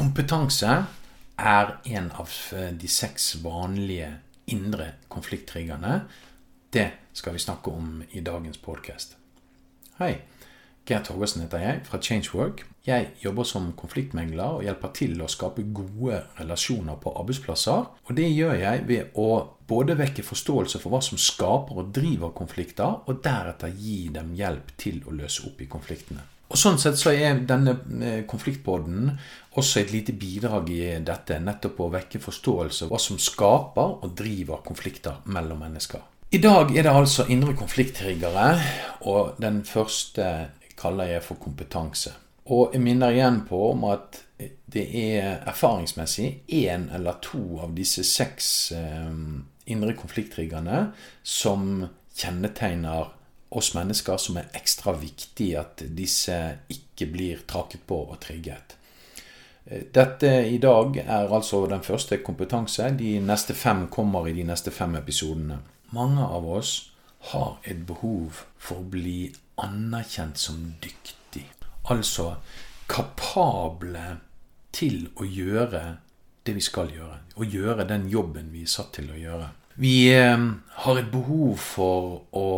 Kompetanse er en av de seks vanlige indre konflikttriggerne. Det skal vi snakke om i dagens podkast. Hei. Gert Torgersen heter jeg, fra Changework. Jeg jobber som konfliktmegler og hjelper til å skape gode relasjoner på arbeidsplasser. Og det gjør jeg ved å både vekke forståelse for hva som skaper og driver konflikter, og deretter gi dem hjelp til å løse opp i konfliktene. Og Sånn sett så er denne eh, konfliktpodden også et lite bidrag i dette, nettopp å vekke forståelse av hva som skaper og driver konflikter mellom mennesker. I dag er det altså indre konflikttriggere, og den første kaller jeg for kompetanse. Og jeg minner igjen på om at det er erfaringsmessig én eller to av disse seks eh, indre konflikttriggerne som kjennetegner oss mennesker som er ekstra viktig at disse ikke blir traket på og trigget. Eh, dette i dag er altså den første kompetanse. De neste fem kommer i de neste fem episodene. Mange av oss har et behov for å bli anerkjent som dyktig. Altså kapable til å gjøre det vi skal gjøre. Å gjøre den jobben vi er satt til å gjøre. Vi eh, har et behov for å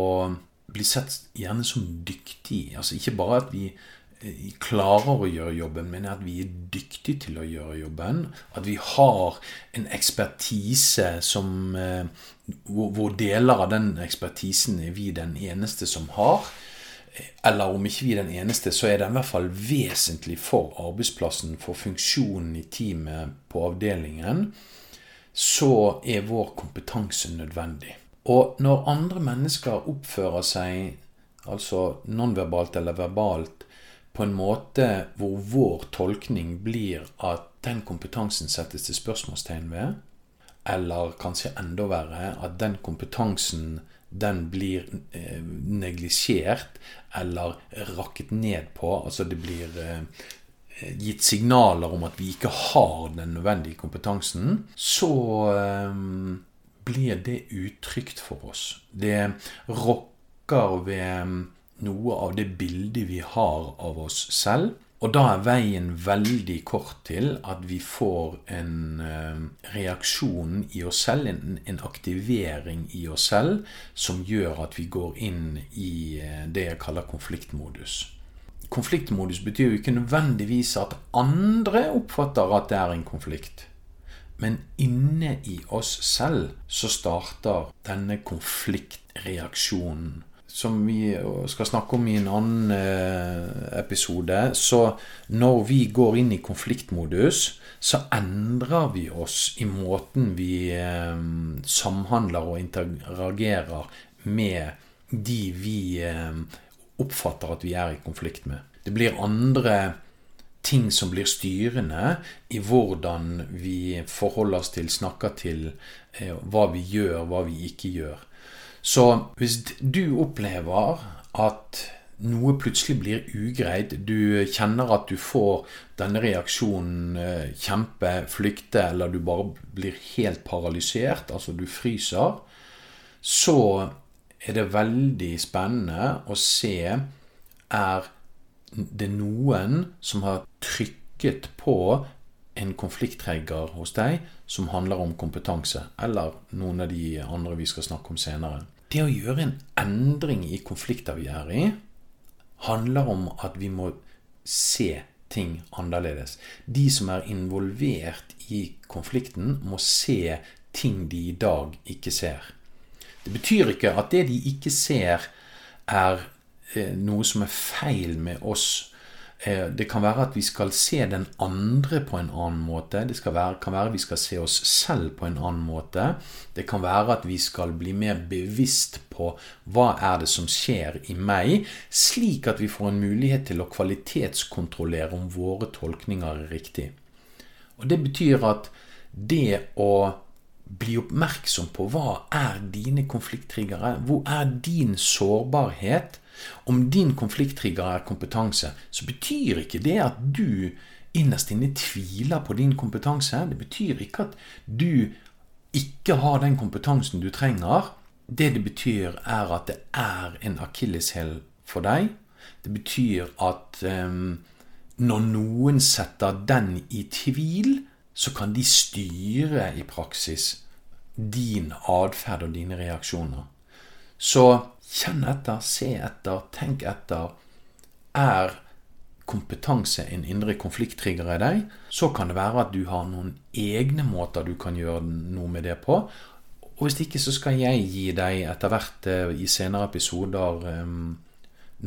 bli sett gjerne som dyktig. Altså ikke bare at vi eh, klarer å gjøre jobben, men at vi er dyktige til å gjøre jobben. At vi har en ekspertise som eh, Hvor deler av den ekspertisen er vi den eneste som har. Eller om ikke vi er den eneste, så er den i hvert fall vesentlig for arbeidsplassen, for funksjonen i teamet på avdelingen. Så er vår kompetanse nødvendig. Og når andre mennesker oppfører seg, altså nonverbalt eller verbalt, på en måte hvor vår tolkning blir at den kompetansen settes til spørsmålstegn ved, eller kanskje enda verre, at den kompetansen den blir eh, neglisjert eller rakket ned på. Altså det blir eh, gitt signaler om at vi ikke har den nødvendige kompetansen. Så eh, blir det utrygt for oss. Det rokker ved noe av det bildet vi har av oss selv. Og da er veien veldig kort til at vi får en uh, reaksjon i oss selv, en, aktivering i oss selv, som gjør at vi går inn i uh, det jeg kaller konfliktmodus. Konfliktmodus betyr jo ikke nødvendigvis at andre oppfatter at det er en konflikt. Men inne i oss selv så starter denne konfliktreaksjonen. Som vi skal snakke om i en annen eh, episode. Så når vi går inn i konfliktmodus, så endrer vi oss i måten vi eh, samhandler og interagerer med de vi eh, oppfatter at vi er i konflikt med. Det blir andre ting som blir styrende i hvordan vi forholder oss til, snakker til, eh, hva vi gjør, hva vi ikke gjør. Så hvis du opplever at noe plutselig blir ugreit, du kjenner at du får denne reaksjonen eh, kjempe, flykte, eller du bare blir helt paralysert, altså du fryser, så er det veldig spennende å se er det er noen som har trykket på en konfliktregger hos deg som handler om kompetanse, eller noen av de andre vi skal snakke om senere. Det å gjøre en endring i konflikter vi er i, handler om at vi må se ting annerledes. De som er involvert i konflikten, må se ting de i dag ikke ser. Det betyr ikke at det de ikke ser, er noe som er feil med oss. Eh, det kan være at vi skal se den andre på en annen måte. Det være, kan være at vi skal se oss selv på en annen måte. Det kan være at vi skal bli mer bevisst på hva er det som skjer i meg, slik at vi får en mulighet til å kvalitetskontrollere om våre tolkninger er riktig. Og Det betyr at det å bli oppmerksom på hva er dine konflikttriggere, hvor er din sårbarhet, om din konflikttrigger er kompetanse, så betyr ikke det at du innerst inne tviler på din kompetanse. Det betyr ikke at du ikke har den kompetansen du trenger. Det det betyr, er at det er en akilleshæl for deg. Det betyr at um, når noen setter den i tvil, så kan de styre i praksis din atferd og dine reaksjoner. Så kjenn etter, se etter, tenk etter. Er kompetanse en indre konflikttrigger i deg, så kan det være at du har noen egne måter du kan gjøre noe med det på. Og hvis ikke, så skal jeg gi deg etter hvert eh, i senere episoder um,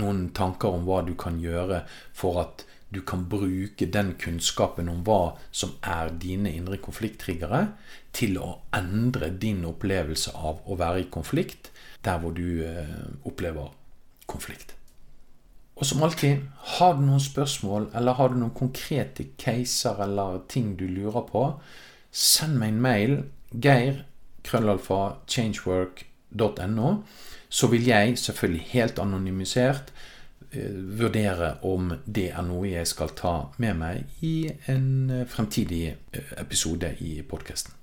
noen tanker om hva du kan gjøre for at du kan bruke den kunnskapen om hva som er dine indre konflikttriggere, til å endre din opplevelse av å være i konflikt der hvor du uh, opplever konflikt. Og som alltid, har du noen spørsmål, eller har du noen konkrete caser eller ting du lurer på, send meg en mail. Geir krøllalfa changework.no. Så vil jeg, selvfølgelig helt anonymisert, eh, vurdere om det er noe jeg skal ta med meg i en eh, fremtidig eh, episode i podkasten.